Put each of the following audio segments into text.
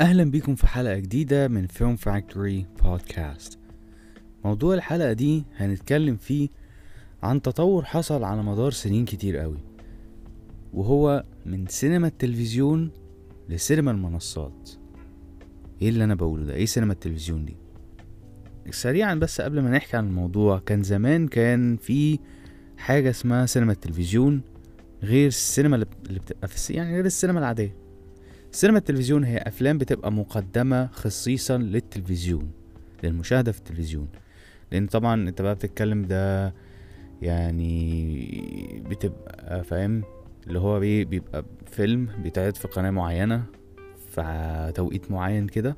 أهلا بيكم في حلقة جديدة من فيلم فاكتوري بودكاست موضوع الحلقة دي هنتكلم فيه عن تطور حصل على مدار سنين كتير قوي وهو من سينما التلفزيون لسينما المنصات. إيه اللي أنا بقوله ده؟ إيه سينما التلفزيون دي؟ سريعا بس قبل ما نحكي عن الموضوع كان زمان كان في حاجة اسمها سينما التلفزيون غير السينما اللي بتبقى في يعني غير السينما العادية. سينما التلفزيون هي أفلام بتبقى مقدمة خصيصا للتلفزيون للمشاهدة في التلفزيون. لأن طبعا أنت بقى بتتكلم ده يعني بتبقى فاهم؟ اللي هو بيبقى فيلم بيتعرض في قناة معينة في توقيت معين كده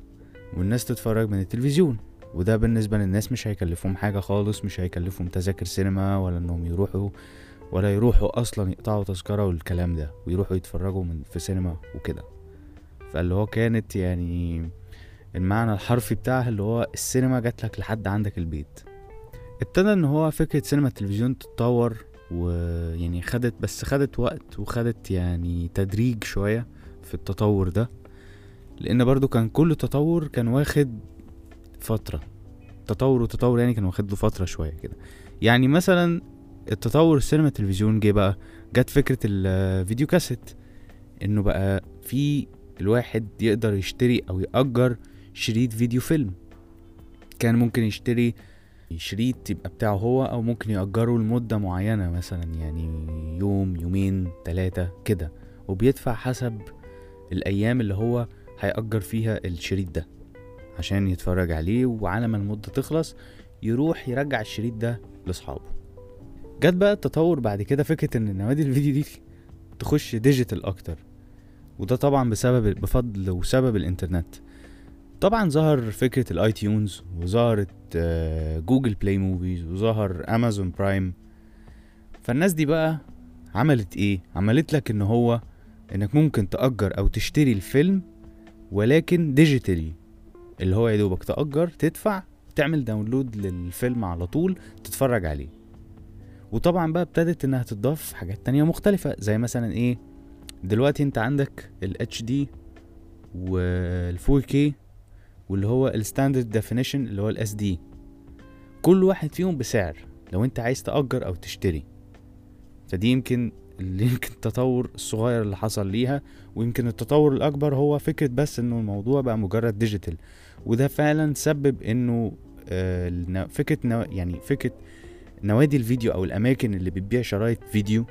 والناس تتفرج من التلفزيون. وده بالنسبة للناس مش هيكلفهم حاجة خالص مش هيكلفهم تذاكر سينما ولا إنهم يروحوا ولا يروحوا أصلا يقطعوا تذكرة والكلام ده ويروحوا يتفرجوا من في سينما وكده. فاللي هو كانت يعني المعنى الحرفي بتاعها اللي هو السينما جات لك لحد عندك البيت. ابتدى إن هو فكرة سينما التلفزيون تتطور ويعني خدت بس خدت وقت وخدت يعني تدريج شوية في التطور ده لأن برضو كان كل تطور كان واخد فترة. تطور وتطور يعني كان واخد له فترة شوية كده. يعني مثلا التطور السينما التلفزيون جه بقى جت فكرة الفيديو كاسيت إنه بقى في الواحد يقدر يشتري أو يأجر شريط فيديو فيلم. كان ممكن يشتري شريط يبقى بتاعه هو أو ممكن يأجره لمدة معينة مثلا يعني يوم يومين تلاتة كده. وبيدفع حسب الأيام اللي هو هيأجر فيها الشريط ده عشان يتفرج عليه وعلى ما المدة تخلص يروح يرجع الشريط ده لأصحابه. جت بقى التطور بعد كده فكرة إن نوادي الفيديو دي تخش digital أكتر. وده طبعا بسبب بفضل وسبب الإنترنت. طبعا ظهر فكرة ال iTunes وظهرت Google Play Movies وظهر Amazon Prime فالناس دي بقى عملت إيه؟ عملت لك إن هو إنك ممكن تأجر أو تشتري الفيلم ولكن digitally اللي هو يا دوبك تأجر تدفع تعمل download للفيلم على طول تتفرج عليه. وطبعا بقى ابتدت إنها تضاف حاجات تانية مختلفة زي مثلا إيه؟ دلوقتي انت عندك ال HD وال 4K واللي هو ال standard definition اللي هو ال SD كل واحد فيهم بسعر لو انت عايز تأجر أو تشتري. فدي يمكن اللي يمكن التطور الصغير اللي حصل ليها ويمكن التطور الأكبر هو فكرة بس إنه الموضوع بقى مجرد digital وده فعلا سبب إنه آه فكرة يعني فكرة نوادي الفيديو أو الأماكن اللي بتبيع شرايط فيديو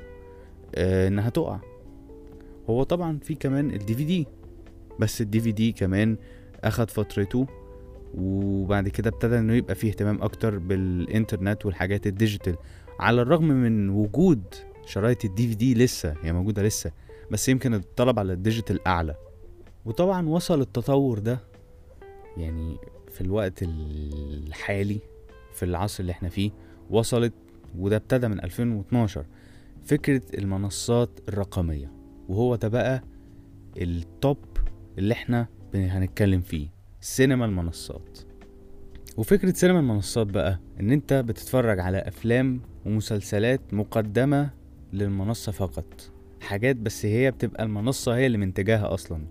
آه إنها تقع. هو طبعا في كمان ال DVD بس ال DVD كمان أخد فترته وبعد كده ابتدى إنه يبقى فيه اهتمام أكتر بالإنترنت والحاجات ال digital. على الرغم من وجود شرايط ال DVD لسه هي موجودة لسه بس يمكن الطلب على ال digital أعلى. وطبعا وصل التطور ده يعني في الوقت الحالي في العصر اللي إحنا فيه وصلت وده ابتدى من 2012 فكرة المنصات الرقمية. وهو ده بقى ال topic اللي إحنا هنتكلم فيه سينما المنصات. وفكرة سينما المنصات بقى إن أنت بتتفرج على أفلام ومسلسلات مقدمة للمنصة فقط. حاجات بس هي بتبقى المنصة هي اللي منتجاها أصلا.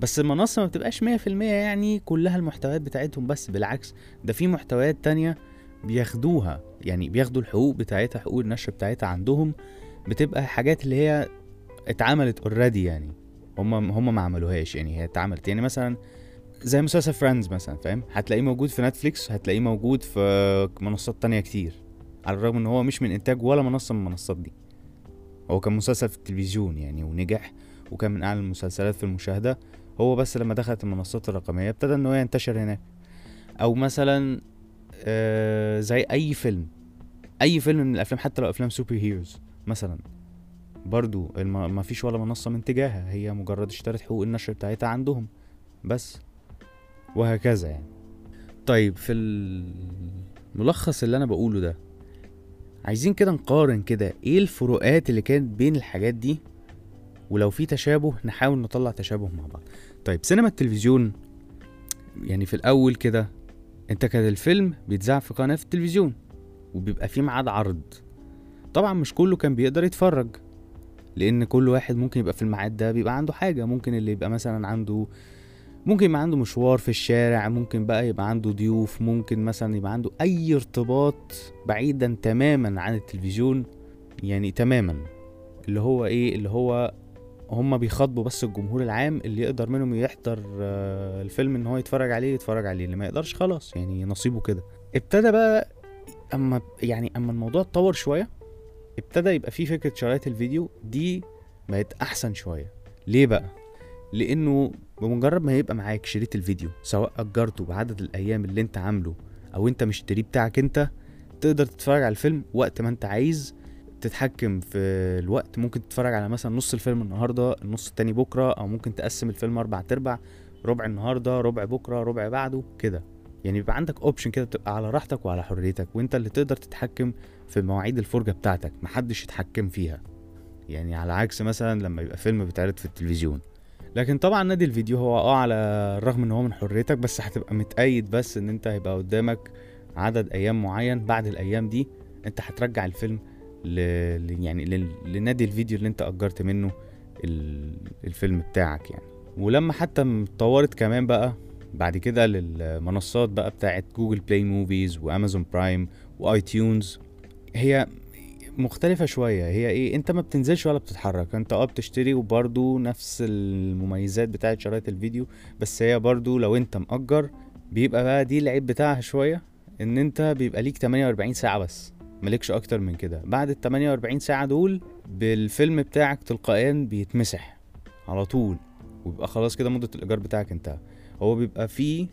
بس المنصة ما بتبقاش مية في المية يعني كلها المحتويات بتاعتهم بس بالعكس ده في محتويات تانية بياخدوها. يعني بياخدوا الحقوق بتاعتها حقوق النشر بتاعتها عندهم بتبقى حاجات اللي هي اتعملت اوريدي يعني. هم هم ما عملوهاش يعني هي اتعملت. يعني مثلا زي مسلسل Friends مثلا فاهم؟ هتلاقيه موجود في Netflix هتلاقيه موجود في منصات تانية كتير. على الرغم إن هو مش من إنتاج ولا منصة من المنصات دي. هو كان مسلسل في التلفزيون يعني ونجح وكان من أعلى المسلسلات في المشاهدة. هو بس لما دخلت المنصات الرقمية ابتدى إن هو ينتشر هناك. أو مثلا آه زي أي فيلم. أي فيلم من الأفلام حتى لو أفلام superheroes مثلا. برضو ما فيش ولا منصة منتجاها هي مجرد اشترت حقوق النشر بتاعتها عندهم بس وهكذا يعني. طيب في الملخص اللي أنا بقوله ده عايزين كده نقارن كده إيه الفروقات اللي كانت بين الحاجات دي؟ ولو في تشابه نحاول نطلع تشابه مع بعض. طيب سينما التلفزيون يعني في الأول كده أنت كان الفيلم بيتذاع في قناة في التلفزيون وبيبقى فيه ميعاد عرض. طبعا مش كله كان بيقدر يتفرج. لأن كل واحد ممكن يبقى في الميعاد ده بيبقى عنده حاجة. ممكن اللي يبقى مثلا عنده ممكن يبقى عنده مشوار في الشارع ممكن بقى يبقى عنده ضيوف ممكن مثلا يبقى عنده أي ارتباط بعيدا تماما عن التلفزيون يعني تماما. اللي هو إيه؟ اللي هو هما بيخاطبوا بس الجمهور العام اللي يقدر منهم يحضر آه، الفيلم إن هو يتفرج عليه يتفرج عليه. اللي ما يقدرش خلاص يعني نصيبه كده. ابتدى بقى أما يعني أما الموضوع اتطور شوية ابتدى يبقى فيه فكرة شرايط الفيديو دي بقت أحسن شوية. ليه بقى؟ لأنه بمجرد ما يبقى معاك شريط الفيديو سواء أجرته بعدد الأيام اللي أنت عامله أو أنت مشتريه بتاعك أنت تقدر تتفرج على الفيلم وقت ما أنت عايز تتحكم في الوقت. ممكن تتفرج على مثلا نص الفيلم النهارده النص التاني بكرة أو ممكن تقسم الفيلم أربع تربع ربع النهارده ربع بكرة ربع بعده كده. يعني بيبقى عندك اوبشن كده بتبقى على راحتك وعلى حريتك وانت اللي تقدر تتحكم في مواعيد الفرجة بتاعتك محدش يتحكم فيها. يعني على عكس مثلا لما يبقى فيلم بيتعرض في التلفزيون. لكن طبعا نادي الفيديو هو آه على الرغم إن هو من حريتك بس هتبقى متأيد بس إن أنت هيبقى قدامك عدد أيام معين. بعد الأيام دي أنت هترجع الفيلم ل... يعني ل... لنادي الفيديو اللي أنت أجرت منه ال... الفيلم بتاعك يعني. ولما حتى اتطورت كمان بقى بعد كده للمنصات بقى بتاعت Google Play Movies و Amazon Prime و iTunes هي مختلفة شوية. هي إيه؟ أنت ما بتنزلش ولا بتتحرك. أنت آه بتشتري وبرضو نفس المميزات بتاعت شرايط الفيديو بس هي برضو لو أنت مأجر بيبقى بقى دي العيب بتاعها شوية إن أنت بيبقى ليك 48 ساعة بس. ملكش أكتر من كده. بعد ال 48 ساعة دول بالفيلم بتاعك تلقائيا بيتمسح على طول ويبقى خلاص كده مدة الإيجار بتاعك انتهى. هو بيبقى فيه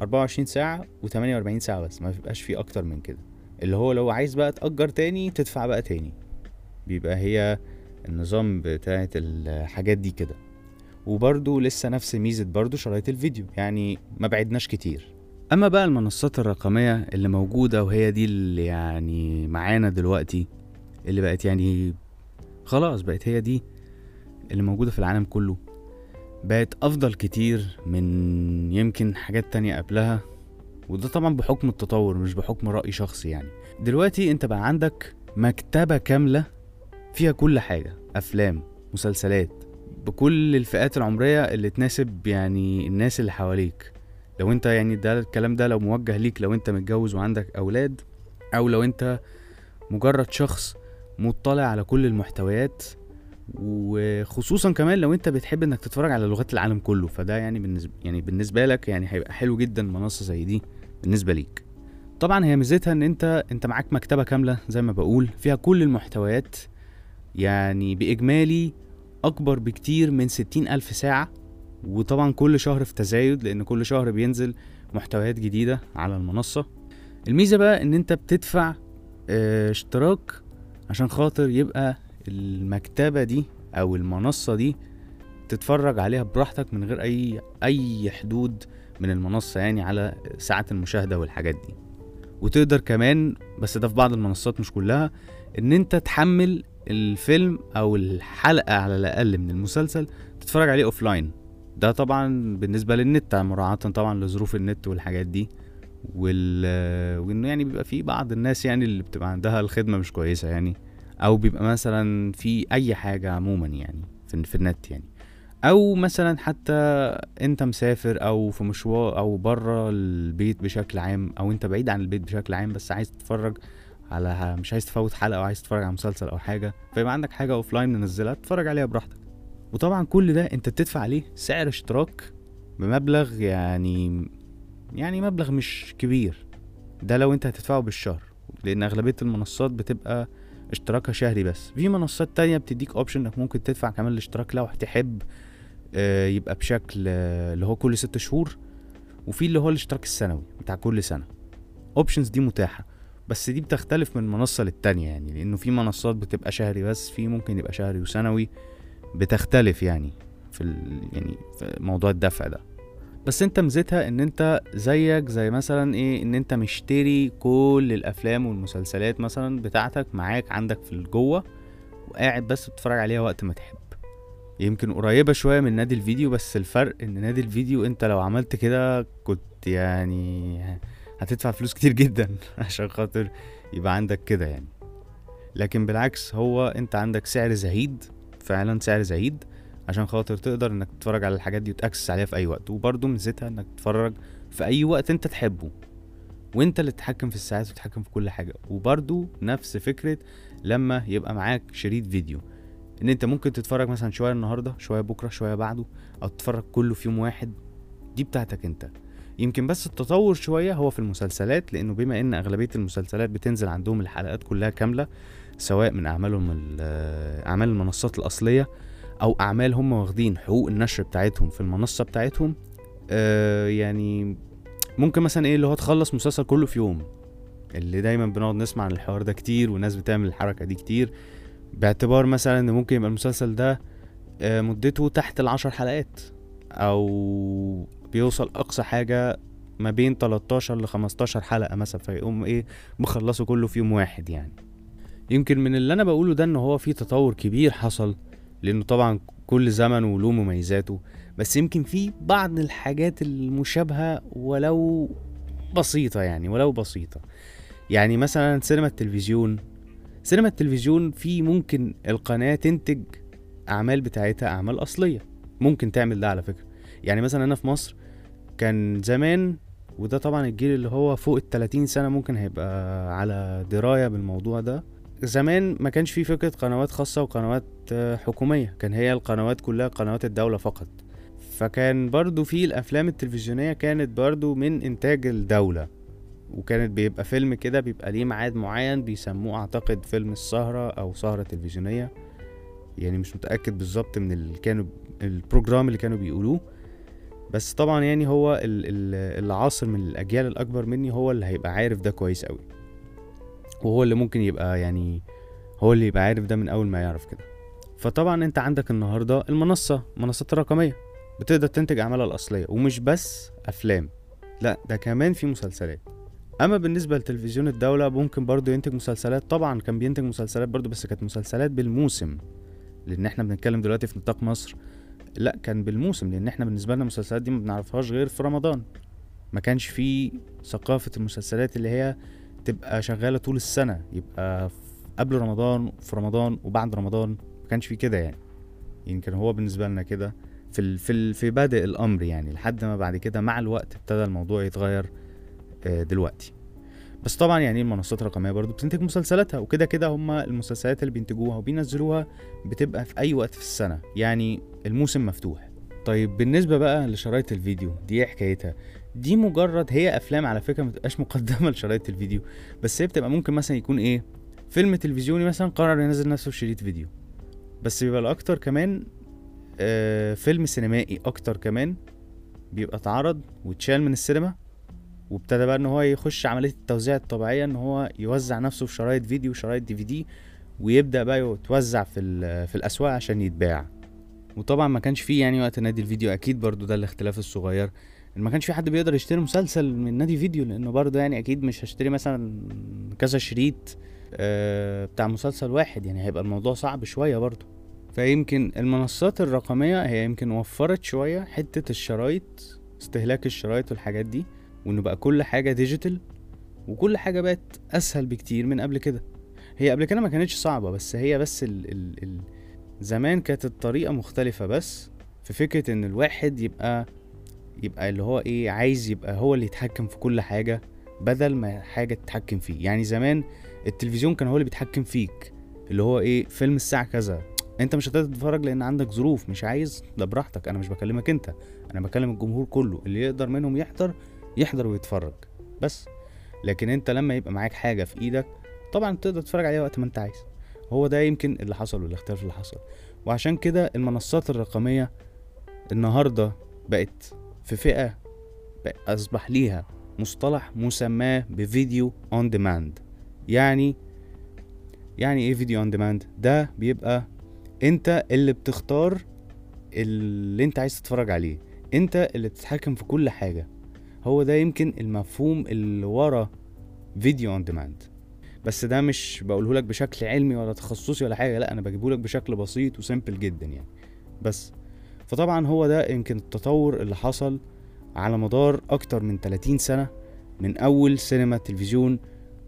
24 ساعة و48 ساعة بس ما بيبقاش فيه أكتر من كده. اللي هو لو عايز بقى تأجر تاني تدفع بقى تاني. بيبقى هي النظام بتاعت الحاجات دي كده. وبرضو لسه نفس ميزة برضو شرايط الفيديو يعني ما بعدناش كتير. أما بقى المنصات الرقمية اللي موجودة وهي دي اللي يعني معانا دلوقتي اللي بقت يعني خلاص بقت هي دي اللي موجودة في العالم كله. بقت أفضل كتير من يمكن حاجات تانية قبلها وده طبعا بحكم التطور مش بحكم رأي شخصي يعني. دلوقتي أنت بقى عندك مكتبة كاملة فيها كل حاجة أفلام مسلسلات بكل الفئات العمرية اللي تناسب يعني الناس اللي حواليك. لو أنت يعني ده الكلام ده لو موجه ليك لو أنت متجوز وعندك أولاد أو لو أنت مجرد شخص مطلع على كل المحتويات وخصوصا كمان لو أنت بتحب إنك تتفرج على لغات العالم كله فده يعني بالنسبة يعني بالنسبة لك يعني هيبقى حلو جدا منصة زي دي بالنسبة ليك. طبعا هي ميزتها إن أنت أنت معاك مكتبة كاملة زي ما بقول فيها كل المحتويات يعني بإجمالي أكبر بكتير من ستين ألف ساعة وطبعا كل شهر في تزايد لأن كل شهر بينزل محتويات جديدة على المنصة. الميزة بقى إن أنت بتدفع آه، اشتراك عشان خاطر يبقى المكتبة دي أو المنصة دي تتفرج عليها براحتك من غير أي أي حدود من المنصة يعني على ساعات المشاهدة والحاجات دي. وتقدر كمان بس ده في بعض المنصات مش كلها إن أنت تحمل الفيلم أو الحلقة على الأقل من المسلسل تتفرج عليه offline ده طبعا بالنسبة للنت مراعاة طبعا لظروف النت والحاجات دي. وال وإنه يعني بيبقى في بعض الناس يعني اللي بتبقى عندها الخدمة مش كويسة يعني. أو بيبقى مثلا في أي حاجة عموما يعني في, في النت يعني. أو مثلا حتى أنت مسافر أو في مشوار أو بره البيت بشكل عام أو أنت بعيد عن البيت بشكل عام بس عايز تتفرج على مش عايز تفوت حلقة أو عايز تتفرج على مسلسل أو حاجة فيبقى عندك حاجة offline منزلها تتفرج عليها براحتك. وطبعا كل ده أنت بتدفع عليه سعر اشتراك بمبلغ يعني يعني مبلغ مش كبير. ده لو أنت هتدفعه بالشهر لأن أغلبية المنصات بتبقى اشتراكها شهري بس في منصات تانية بتديك option إنك ممكن تدفع كمان الاشتراك لو تحب آه، يبقى بشكل آه، اللي هو كل ست شهور وفي اللي هو الاشتراك السنوي بتاع كل سنة options دي متاحة بس دي بتختلف من منصة للتانية يعني لأنه في منصات بتبقى شهري بس في ممكن يبقى شهري وسنوي بتختلف يعني في. يعني في موضوع الدفع ده بس انت ميزتها ان انت زيك زي مثلا إيه ان انت مشتري كل الأفلام والمسلسلات مثلا بتاعتك معاك عندك في الجوة وقاعد بس بتتفرج عليها وقت ما تحب. يمكن قريبة شوية من نادي الفيديو بس الفرق ان نادي الفيديو انت لو عملت كده كنت يعني هتدفع فلوس كتير جدا عشان خاطر يبقى عندك كده يعني. لكن بالعكس هو انت عندك سعر زهيد فعلا سعر زهيد عشان خاطر تقدر إنك تتفرج على الحاجات دي وتأكسس عليها في أي وقت. وبرضه ميزتها إنك تتفرج في أي وقت أنت تحبه. وأنت اللي تتحكم في الساعات وتتحكم في كل حاجة. وبرضه نفس فكرة لما يبقى معاك شريط فيديو. إن أنت ممكن تتفرج مثلا شوية النهارده شوية بكرة شوية بعده أو تتفرج كله في يوم واحد. دي بتاعتك أنت. يمكن بس التطور شوية هو في المسلسلات لأنه بما إن أغلبية المسلسلات بتنزل عندهم الحلقات كلها كاملة سواء من أعمالهم ال- أعمال المنصات الأصلية أو أعمال هم واخدين حقوق النشر بتاعتهم في المنصة بتاعتهم آه يعني ممكن مثلا إيه اللي هو تخلص مسلسل كله في يوم. اللي دايما بنقعد نسمع عن الحوار ده كتير والناس بتعمل الحركة دي كتير باعتبار مثلا إن ممكن يبقى المسلسل ده آه، مدته تحت العشر حلقات أو بيوصل أقصى حاجة ما بين 13 ل 15 حلقة مثلا فيقوم إيه مخلصه كله في يوم واحد يعني. يمكن من اللي أنا بقوله ده إن هو في تطور كبير حصل لأنه طبعا كل زمن وله مميزاته بس يمكن في بعض الحاجات المشابهة ولو بسيطة يعني ولو بسيطة. يعني مثلا سينما التلفزيون. سينما التلفزيون في ممكن القناة تنتج أعمال بتاعتها أعمال أصلية. ممكن تعمل ده على فكرة. يعني مثلا هنا في مصر كان زمان وده طبعا الجيل اللي هو فوق ال 30 سنة ممكن هيبقى على دراية بالموضوع ده. زمان ما كانش في فكرة قنوات خاصة وقنوات آه، حكومية. كان هي القنوات كلها قنوات الدولة فقط. فكان برضو في الأفلام التلفزيونية كانت برضو من إنتاج الدولة. وكانت بيبقى فيلم كده بيبقى ليه ميعاد معين بيسموه أعتقد فيلم السهرة أو سهرة تلفزيونية. يعني مش متأكد بالظبط من اللي كانوا البروجرام اللي كانوا بيقولوه. بس طبعا يعني هو ال- ال- العاصر من الأجيال الأكبر مني هو اللي هيبقى عارف ده كويس قوي وهو اللي ممكن يبقى يعني هو اللي يبقى عارف ده من أول ما يعرف كده. فطبعا أنت عندك النهارده المنصة المنصات الرقمية بتقدر تنتج أعمالها الأصلية ومش بس أفلام لا ده كمان في مسلسلات. أما بالنسبة لتلفزيون الدولة ممكن برضو ينتج مسلسلات طبعا كان بينتج مسلسلات برضو بس كانت مسلسلات بالموسم لأن إحنا بنتكلم دلوقتي في نطاق مصر. لا كان بالموسم لأن إحنا بالنسبة لنا المسلسلات دي ما بنعرفهاش غير في رمضان. ما كانش في ثقافة المسلسلات اللي هي تبقى شغالة طول السنة يبقى قبل رمضان في رمضان وبعد رمضان ما كانش في كده يعني. يمكن هو بالنسبة لنا كده في في في بادئ الأمر يعني لحد ما بعد كده مع الوقت ابتدى الموضوع يتغير آه، دلوقتي. بس طبعا يعني المنصات الرقمية برضو بتنتج مسلسلاتها وكده كده هما المسلسلات اللي بينتجوها وبينزلوها بتبقى في أي وقت في السنة يعني الموسم مفتوح. طيب بالنسبة بقى لشرايط الفيديو دي إيه حكايتها. دي مجرد هي أفلام على فكرة ما تبقاش مقدمة لشرايط الفيديو بس هي بتبقى ممكن مثلا يكون إيه فيلم تلفزيوني مثلا قرر ينزل نفسه في شريط فيديو بس بيبقى الأكتر كمان آه فيلم سينمائي أكتر كمان بيبقى اتعرض واتشال من السينما وابتدى بقى إن هو يخش عملية التوزيع الطبيعية إن هو يوزع نفسه في شرايط فيديو وشرايط دي في دي ويبدأ بقى يتوزع في في الأسواق عشان يتباع. وطبعا ما كانش فيه يعني وقت نادي الفيديو أكيد برضو ده الاختلاف الصغير. ما كانش في حد بيقدر يشتري مسلسل من نادي فيديو لأنه برضو يعني أكيد مش هشتري مثلا كذا شريط آه، بتاع مسلسل واحد. يعني هيبقى الموضوع صعب شوية برضو فيمكن المنصات الرقمية هي يمكن وفرت شوية حتة الشرايط استهلاك الشرايط والحاجات دي وانه بقى كل حاجة ديجيتال وكل حاجة بقت أسهل بكتير من قبل كده. هي قبل كده ما كانتش صعبة بس هي بس ال ال ال زمان كانت الطريقة مختلفة بس في فكرة إن الواحد يبقى يبقى اللي هو إيه عايز يبقى هو اللي يتحكم في كل حاجة بدل ما حاجة تتحكم فيه. يعني زمان التلفزيون كان هو اللي بيتحكم فيك اللي هو إيه فيلم الساعة كذا. أنت مش هتقدر تتفرج لأن عندك ظروف مش عايز؟ ده براحتك أنا مش بكلمك أنت أنا بكلم الجمهور كله اللي يقدر منهم يحضر يحضر ويتفرج. بس لكن أنت لما يبقى معاك حاجة في إيدك طبعا تقدر تتفرج عليها وقت ما أنت عايز. هو ده يمكن اللي حصل والاختلاف اللي حصل. وعشان كده المنصات الرقمية النهارده بقت في فئة بقى أصبح ليها مصطلح مسماه ب video on demand يعني يعني إيه video on demand ده بيبقى أنت اللي بتختار اللي أنت عايز تتفرج عليه. أنت اللي بتتحكم في كل حاجة. هو ده يمكن المفهوم اللي ورا video on demand بس ده مش بقوله لك بشكل علمي ولا تخصصي ولا حاجة لا أنا بجيبه لك بشكل بسيط و simple جدا يعني. بس فطبعا هو ده يمكن التطور اللي حصل على مدار أكتر من 30 سنة من أول سينما تلفزيون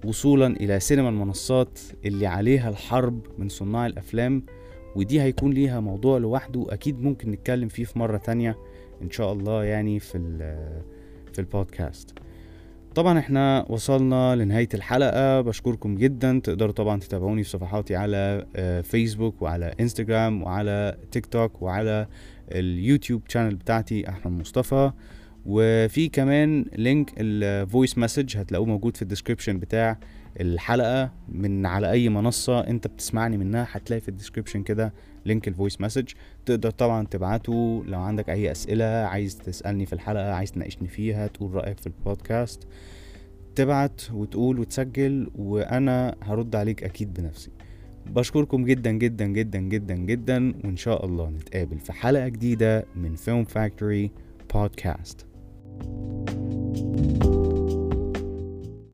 وصولا إلى سينما المنصات اللي عليها الحرب من صناع الأفلام ودي هيكون ليها موضوع لوحده أكيد ممكن نتكلم فيه في مرة تانية إن شاء الله يعني في في البودكاست. طبعا إحنا وصلنا لنهاية الحلقة. بشكركم جدا. تقدروا طبعا تتابعوني في صفحاتي على آه، فيسبوك وعلى انستجرام وعلى تيك توك وعلى ال YouTube channel بتاعتي أحمد مصطفى. وفي كمان link ال voice message هتلاقوه موجود في ال description بتاع الحلقة من على أي منصة أنت بتسمعني منها هتلاقي في ال description كده link ال voice message تقدر طبعا تبعته لو عندك أي أسئلة عايز تسألني في الحلقة عايز تناقشني فيها تقول رأيك في البودكاست تبعت وتقول وتسجل وأنا هرد عليك أكيد بنفسي. بشكركم جدا جدا جدا جدا جدا وإن شاء الله نتقابل في حلقة جديدة من Film Factory Podcast Thank you.